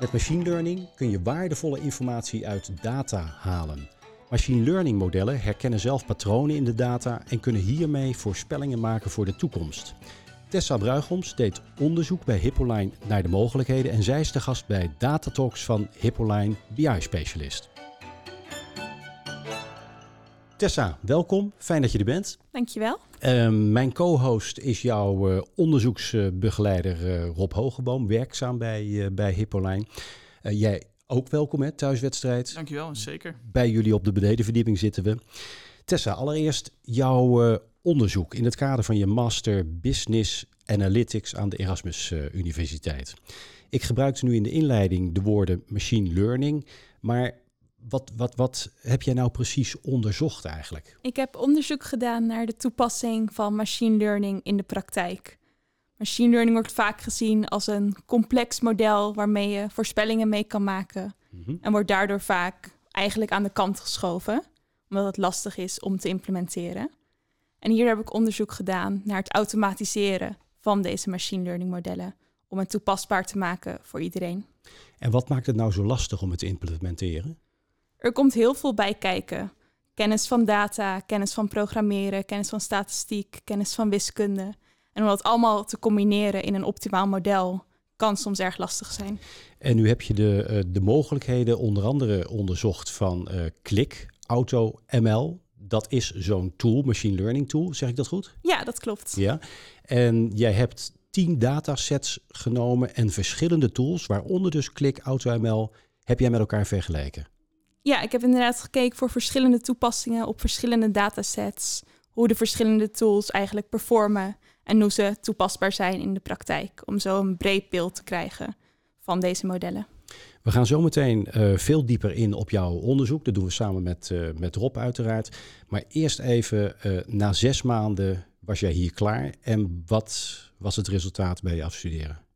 Met machine learning kun je waardevolle informatie uit data halen. Machine learning modellen herkennen zelf patronen in de data en kunnen hiermee voorspellingen maken voor de toekomst. Tessa Bruigoms deed onderzoek bij Hippoline naar de mogelijkheden en zij is de gast bij Datatalks van Hippoline BI Specialist. Tessa, welkom. Fijn dat je er bent. Dankjewel. Uh, mijn co-host is jouw uh, onderzoeksbegeleider uh, Rob Hogeboom, werkzaam bij, uh, bij Hippoline. jij ook welkom, hè, thuiswedstrijd. Dankjewel, zeker. Bij jullie op de benedenverdieping zitten we. Tessa, allereerst jouw onderzoek in het kader van je Master Business Analytics aan de Erasmus Universiteit. Ik gebruikte nu in de inleiding de woorden machine learning, maar wat, wat, wat heb jij nou precies onderzocht eigenlijk? Ik heb onderzoek gedaan naar de toepassing van machine learning in de praktijk. Machine learning wordt vaak gezien als een complex model waarmee je voorspellingen mee kan maken. Mm-hmm. En wordt daardoor vaak eigenlijk aan de kant geschoven, omdat het lastig is om te implementeren. En hier heb ik onderzoek gedaan naar het automatiseren van deze machine learning modellen, om het toepasbaar te maken voor iedereen. En wat maakt het nou zo lastig om het te implementeren? Er komt heel veel bij kijken. Kennis van data, kennis van programmeren, kennis van statistiek, kennis van wiskunde. En om dat allemaal te combineren in een optimaal model kan soms erg lastig zijn. En nu heb je de, uh, de mogelijkheden onder andere onderzocht van uh, Klik, Auto ML. Dat is zo'n tool, machine learning tool, zeg ik dat goed? Ja, dat klopt. Ja. En jij hebt tien datasets genomen en verschillende tools, waaronder dus Klik, Auto ML, heb jij met elkaar vergeleken. Ja, ik heb inderdaad gekeken voor verschillende toepassingen op verschillende datasets. Hoe de verschillende tools eigenlijk performen en hoe ze toepasbaar zijn in de praktijk. Om zo een breed beeld te krijgen van deze modellen. We gaan zo meteen uh, veel dieper in op jouw onderzoek. Dat doen we samen met, uh, met Rob uiteraard. Maar eerst even, uh, na zes maanden was jij hier klaar. En wat was het resultaat bij je afstuderen?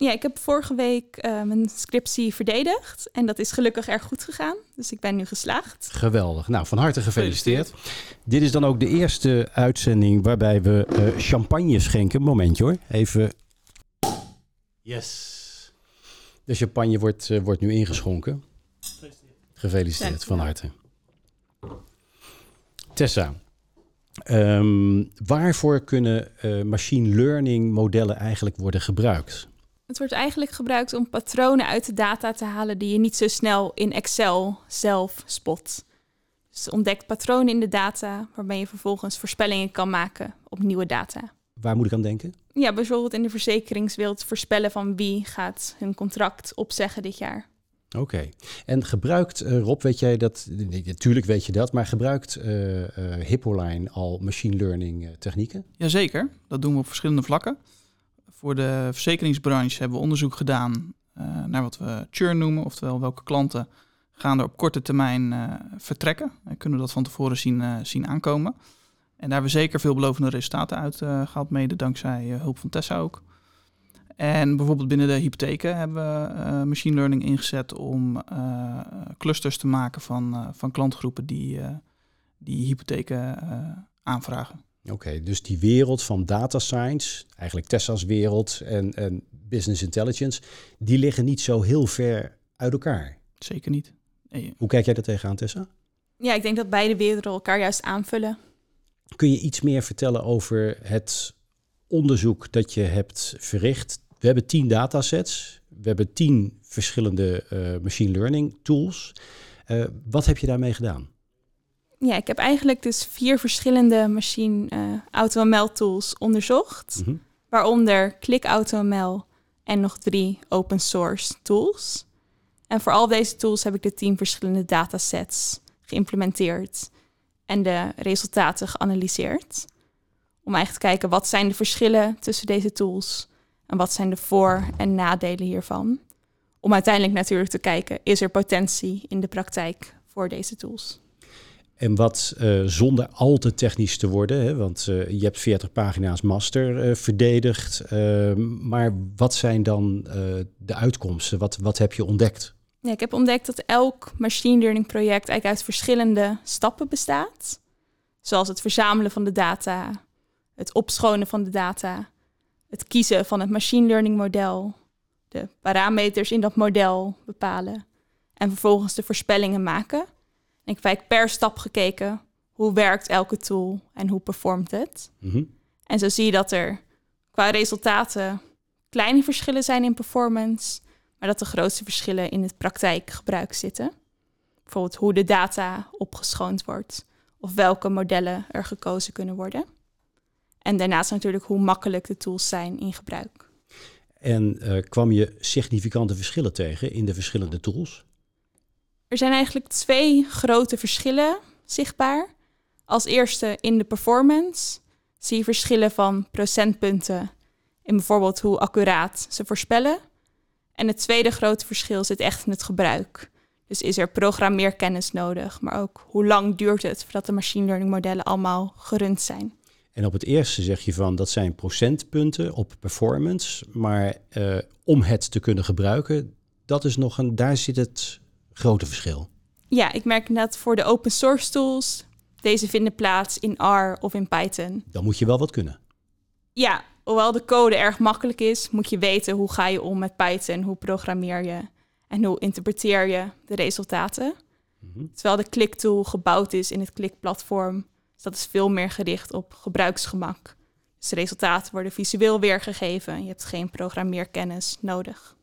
Ja, ik heb vorige week uh, mijn scriptie verdedigd. En dat is gelukkig erg goed gegaan. Dus ik ben nu geslaagd. Geweldig. Nou, van harte gefeliciteerd. Dit is dan ook de eerste uitzending waarbij we uh, champagne schenken. Momentje hoor. Even. Yes. De champagne wordt, uh, wordt nu ingeschonken. Gefeliciteerd. Gefeliciteerd, van harte. Tessa, um, waarvoor kunnen machine learning modellen eigenlijk worden gebruikt? Het wordt eigenlijk gebruikt om patronen uit de data te halen die je niet zo snel in Excel zelf spot. Dus ontdekt patronen in de data waarmee je vervolgens voorspellingen kan maken op nieuwe data. Waar moet ik aan denken? Ja, bijvoorbeeld in de verzekeringswereld voorspellen van wie gaat hun contract opzeggen dit jaar. Oké. Okay. En gebruikt, uh, Rob, weet jij dat, natuurlijk weet je dat, maar gebruikt uh, uh, Hippoline al machine learning technieken? Jazeker, dat doen we op verschillende vlakken. Voor de verzekeringsbranche hebben we onderzoek gedaan uh, naar wat we churn noemen, oftewel welke klanten gaan er op korte termijn uh, vertrekken. En kunnen we dat van tevoren zien, zien aankomen. En daar hebben we zeker veelbelovende resultaten uit gehaald, mede dankzij hulp van Tessa ook. En bijvoorbeeld binnen de hypotheken hebben we machine learning ingezet om clusters te maken van, van klantgroepen die, die hypotheken aanvragen. Oké, okay, dus die wereld van data science, eigenlijk Tessa's wereld en, en business intelligence, die liggen niet zo heel ver uit elkaar. Zeker niet. Nee. Hoe kijk jij daar tegenaan, Tessa? Ja, ik denk dat beide werelden elkaar juist aanvullen. Kun je iets meer vertellen over het onderzoek dat je hebt verricht? We hebben tien datasets, we hebben tien verschillende uh, machine learning tools. Uh, wat heb je daarmee gedaan? Ja, ik heb eigenlijk dus vier verschillende machine uh, AutoML tools onderzocht. Mm -hmm. Waaronder Click AutoML en nog drie open source tools. En voor al deze tools heb ik de tien verschillende datasets geïmplementeerd en de resultaten geanalyseerd. Om eigenlijk te kijken wat zijn de verschillen tussen deze tools en wat zijn de voor- en nadelen hiervan. Om uiteindelijk natuurlijk te kijken, is er potentie in de praktijk voor deze tools? En wat uh, zonder al te technisch te worden, hè, want uh, je hebt 40 pagina's master uh, verdedigd. maar wat zijn dan de uitkomsten? Wat, wat heb je ontdekt? Ja, ik heb ontdekt dat elk machine learning project eigenlijk uit verschillende stappen bestaat. Zoals het verzamelen van de data, het opschonen van de data, het kiezen van het machine learning model, de parameters in dat model bepalen en vervolgens de voorspellingen maken. En ik heb per stap gekeken hoe werkt elke tool en hoe performt het. Mhm. En zo zie je dat er qua resultaten kleine verschillen zijn in performance, maar dat de grootste verschillen in het praktijkgebruik zitten. Bijvoorbeeld hoe de data opgeschoond wordt of welke modellen er gekozen kunnen worden. En daarnaast natuurlijk hoe makkelijk de tools zijn in gebruik. En eh, kwam je significante verschillen tegen in de verschillende tools? Er zijn eigenlijk twee grote verschillen zichtbaar. Als eerste in de performance zie je verschillen van procentpunten in bijvoorbeeld hoe accuraat ze voorspellen. En het tweede grote verschil zit echt in het gebruik. Dus is er programmeerkennis nodig, maar ook hoe lang duurt het voordat de machine learning modellen allemaal gerund zijn. En op het eerste zeg je van dat zijn procentpunten op performance, maar uh, om het te kunnen gebruiken, dat is nog een, daar zit het grote verschil. Ja, ik merk dat voor de open source tools, deze vinden plaats in R of in Python. Dan moet je wel wat kunnen. Ja, hoewel de code erg makkelijk is, moet je weten hoe ga je om met Python, hoe programmeer je en hoe interpreteer je de resultaten. Mhm. Terwijl de click-tool gebouwd is in het click-platform, dus dat is veel meer gericht op gebruiksgemak. Dus de resultaten worden visueel weergegeven en je hebt geen programmeerkennis nodig.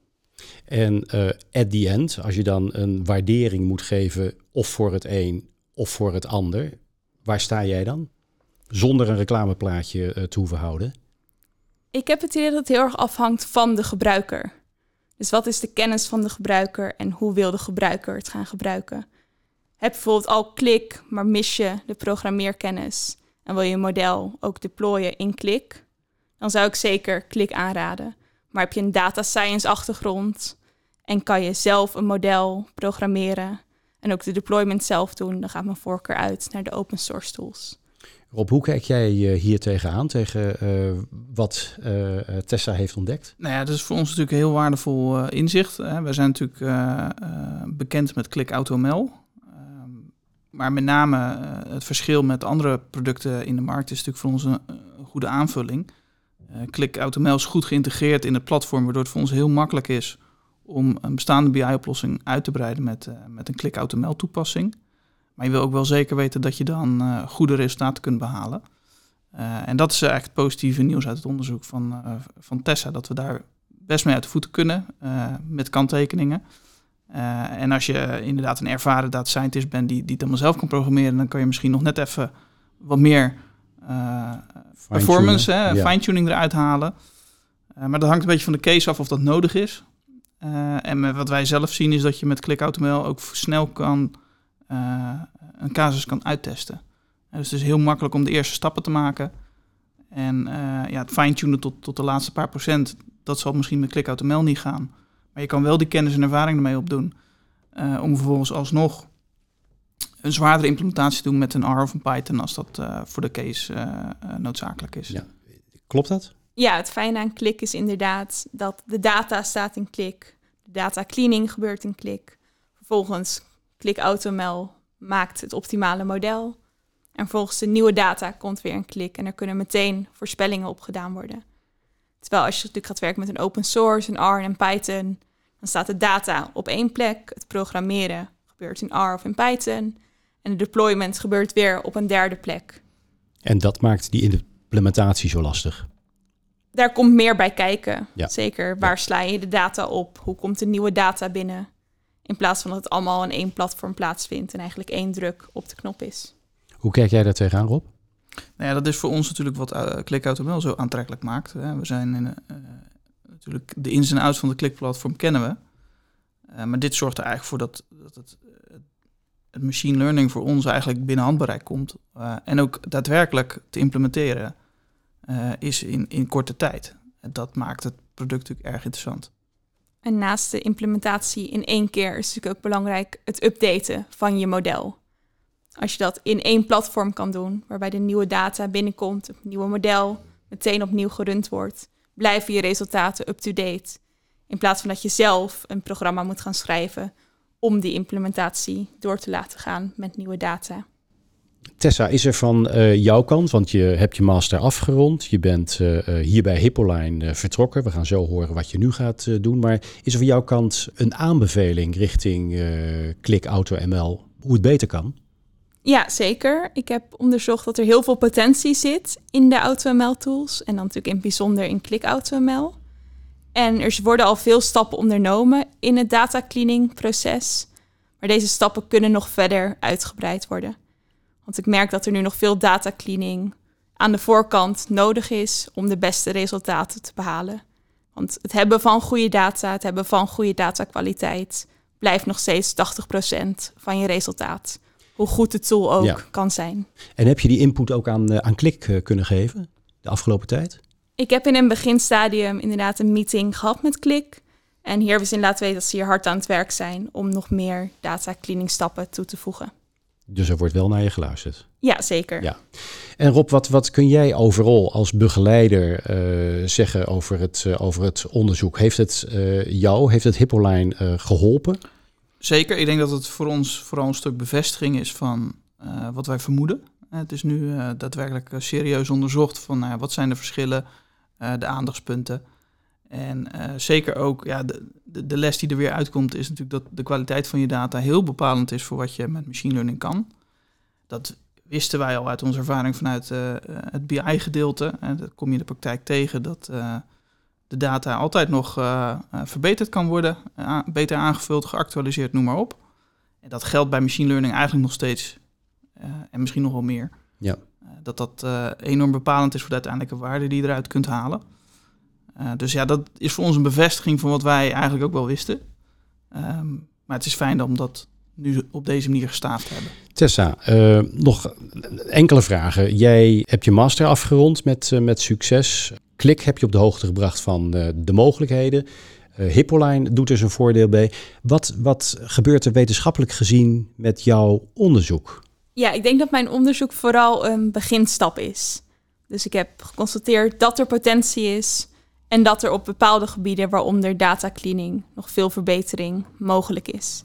En uh, at the end, als je dan een waardering moet geven, of voor het een of voor het ander, waar sta jij dan? Zonder een reclameplaatje uh, te hoeven houden. Ik heb het idee dat het heel erg afhangt van de gebruiker. Dus wat is de kennis van de gebruiker en hoe wil de gebruiker het gaan gebruiken? Heb bijvoorbeeld al klik, maar mis je de programmeerkennis en wil je een model ook deployen in klik, dan zou ik zeker klik aanraden. Maar heb je een data science achtergrond en kan je zelf een model programmeren en ook de deployment zelf doen, dan gaat mijn voorkeur uit naar de open source tools. Rob, hoe kijk jij eh, hier tegenaan, tegen uh, wat uh, Tessa heeft ontdekt? Nou ja, dat is voor ons natuurlijk een heel waardevol inzicht. Hè. We zijn natuurlijk bekend met Click AutoML. Ehm, maar met name het verschil met andere producten in de markt is natuurlijk voor ons een, een goede aanvulling. Click AutoML is goed geïntegreerd in het platform, waardoor het voor ons heel makkelijk is om een bestaande BI-oplossing uit te breiden met, met een Click AutoML toepassing. Maar je wil ook wel zeker weten dat je dan uh, goede resultaten kunt behalen. En dat is eigenlijk het positieve nieuws uit het onderzoek van, van Tessa. Dat we daar best mee uit de voeten kunnen met kanttekeningen. en als je inderdaad een ervaren data scientist bent die, die het allemaal zelf kan programmeren, dan kan je misschien nog net even wat meer performance, hè, fine-tuning eruit halen. maar dat hangt een beetje van de case af of dat nodig is. en wat wij zelf zien is dat je met ClickAutoML ook snel kan een casus kan uittesten. dus het is heel makkelijk om de eerste stappen te maken. En ja, het fine-tunen tot, tot de laatste paar procent, dat zal misschien met ClickAutoML niet gaan. Maar je kan wel die kennis en ervaring ermee opdoen. Uh, om vervolgens alsnog een zwaardere implementatie doen met een R of een Python als dat voor de case noodzakelijk is. Ja. Klopt dat? Ja, het fijne aan Klik is inderdaad dat de data staat in Klik. De data cleaning gebeurt in Klik. Vervolgens Klik AutoML maakt het optimale model. En volgens de nieuwe data komt weer een klik en er kunnen meteen voorspellingen op gedaan worden. Terwijl als je natuurlijk gaat werken met een open source, een R en een Python, dan staat de data op één plek. Het programmeren gebeurt in R of in Python. En de deployment gebeurt weer op een derde plek. En dat maakt die implementatie zo lastig. Daar komt meer bij kijken. Zeker, waar sla je de data op? Hoe komt de nieuwe data binnen? In plaats van dat het allemaal in één platform plaatsvindt en eigenlijk één druk op de knop is. Hoe kijk jij daar tegenaan, Rob? Nou ja, dat is voor ons natuurlijk wat uh, ClickAutoML zo aantrekkelijk maakt. Hè. We zijn in, uh, natuurlijk de ins en outs van de Click-platform kennen we. Uh, maar dit zorgt er eigenlijk voor dat, dat het, het, machine learning voor ons eigenlijk binnen handbereik komt. en ook daadwerkelijk te implementeren is in, in korte tijd. Dat maakt het product natuurlijk erg interessant. En naast de implementatie in één keer is natuurlijk ook belangrijk het updaten van je model. Als je dat in één platform kan doen, waarbij de nieuwe data binnenkomt, het nieuwe model meteen opnieuw gerund wordt, blijven je resultaten up-to-date. In plaats van dat je zelf een programma moet gaan schrijven om die implementatie door te laten gaan met nieuwe data. Tessa, is er van uh, jouw kant, want je hebt je master afgerond, je bent uh, hier bij Hippoline vertrokken. We gaan zo horen wat je nu gaat doen. Maar is er van jouw kant een aanbeveling richting Klik Auto ML hoe het beter kan? Ja, zeker. Ik heb onderzocht dat er heel veel potentie zit in de AutoML-tools. En dan natuurlijk in het bijzonder in Klik AutoML. En er worden al veel stappen ondernomen in het data cleaning proces. Maar deze stappen kunnen nog verder uitgebreid worden. Want ik merk dat er nu nog veel data cleaning aan de voorkant nodig is om de beste resultaten te behalen. Want het hebben van goede data, het hebben van goede datakwaliteit, blijft nog steeds 80% van je resultaat. Hoe goed de tool ook kan zijn. En heb je die input ook aan, uh, aan Klik uh, kunnen geven de afgelopen tijd? Ik heb in een beginstadium inderdaad een meeting gehad met Klik. En hier hebben ze laten weten dat ze hier hard aan het werk zijn om nog meer data cleaning stappen toe te voegen. Dus er wordt wel naar je geluisterd. Ja, zeker. Ja. En Rob, wat, wat kun jij overal als begeleider uh, zeggen over het, uh, over het onderzoek? Heeft het uh, jou, heeft het Hippoline geholpen? Zeker. Ik denk dat het voor ons vooral een stuk bevestiging is van wat wij vermoeden. Het is nu daadwerkelijk serieus onderzocht van nou wat zijn de verschillen, de aandachtspunten. En zeker ook ja, de, de, les die er weer uitkomt, is natuurlijk dat de kwaliteit van je data heel bepalend is voor wat je met machine learning kan. Dat wisten wij al uit onze ervaring vanuit uh, het BI-gedeelte. En dat kom je in de praktijk tegen dat de data altijd nog verbeterd kan worden, beter aangevuld, geactualiseerd, noem maar op. En dat geldt bij machine learning eigenlijk nog steeds en misschien nog wel meer. Ja. Dat dat enorm bepalend is voor de uiteindelijke waarde die je eruit kunt halen. Uh, dus ja, dat is voor ons een bevestiging van wat wij eigenlijk ook wel wisten. Um, maar het is fijn om dat nu op deze manier gestaafd hebben. Tessa, nog enkele vragen. Jij hebt je master afgerond met, met succes. Klik heb je op de hoogte gebracht van de mogelijkheden. Hippoline doet er zijn voordeel bij. Wat, wat gebeurt er wetenschappelijk gezien met jouw onderzoek? Ja, ik denk dat mijn onderzoek vooral een beginstap is. Dus ik heb geconstateerd dat er potentie is en dat er op bepaalde gebieden, waaronder data cleaning, nog veel verbetering mogelijk is.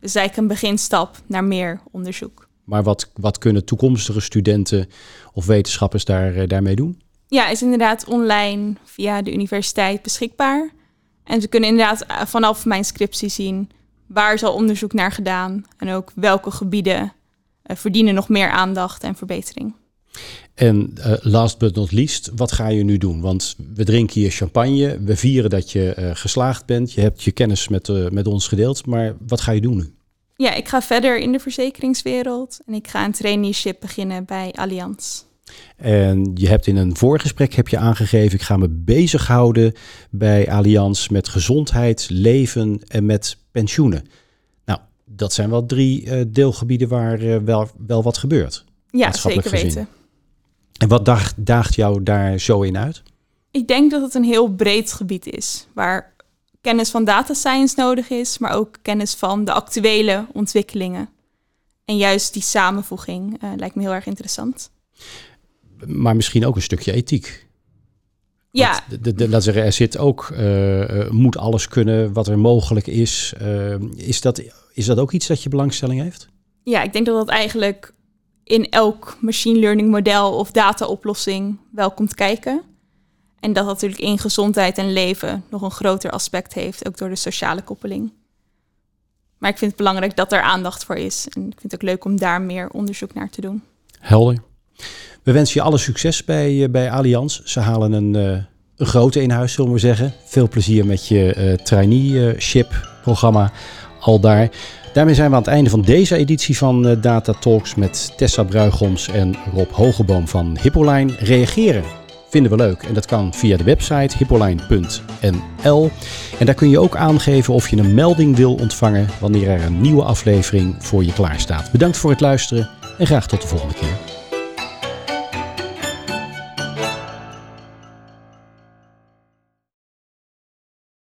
Dus eigenlijk een beginstap naar meer onderzoek. Maar wat, wat kunnen toekomstige studenten of wetenschappers daar, uh, daarmee doen? Ja, is inderdaad online via de universiteit beschikbaar. En ze kunnen inderdaad eh, vanaf mijn scriptie zien waar is al onderzoek naar gedaan en ook welke gebieden verdienen nog meer aandacht en verbetering. En uh, last but not least, wat ga je nu doen? Want we drinken hier champagne, we vieren dat je uh, geslaagd bent, je hebt je kennis met, uh, met ons gedeeld, maar wat ga je doen nu? Ja, ik ga verder in de verzekeringswereld en ik ga een traineeship beginnen bij Allianz. En je hebt in een voorgesprek heb je aangegeven, ik ga me bezighouden bij Allianz met gezondheid, leven en met pensioenen. Dat zijn wel drie deelgebieden waar wel, wel wat gebeurt. Ja, zeker gezien. weten. En wat daagt, daagt jou daar zo in uit? Ik denk dat het een heel breed gebied is, waar kennis van data science nodig is, maar ook kennis van de actuele ontwikkelingen. En juist die samenvoeging uh, lijkt me heel erg interessant. Maar misschien ook een stukje ethiek. Ja. De, de, laat zeggen, er zit ook, uh, moet alles kunnen wat er mogelijk is. Uh, is, dat, is dat ook iets dat je belangstelling heeft? Ja, ik denk dat dat eigenlijk in elk machine learning model of dataoplossing wel komt kijken. En dat natuurlijk in gezondheid en leven nog een groter aspect heeft, ook door de sociale koppeling. Maar ik vind het belangrijk dat er aandacht voor is. En ik vind het ook leuk om daar meer onderzoek naar te doen. Helder. We wensen je alle succes bij, uh, bij Allianz. Ze halen een, uh, een grote in huis, zullen we zeggen. Veel plezier met je uh, traineeship-programma al daar. Daarmee zijn we aan het einde van deze editie van Data Talks met Tessa Bruigoms en Rob Hogeboom van Hippoline. Reageren vinden we leuk en dat kan via de website hippoline.nl. En daar kun je ook aangeven of je een melding wil ontvangen wanneer er een nieuwe aflevering voor je klaar staat. Bedankt voor het luisteren en graag tot de volgende keer.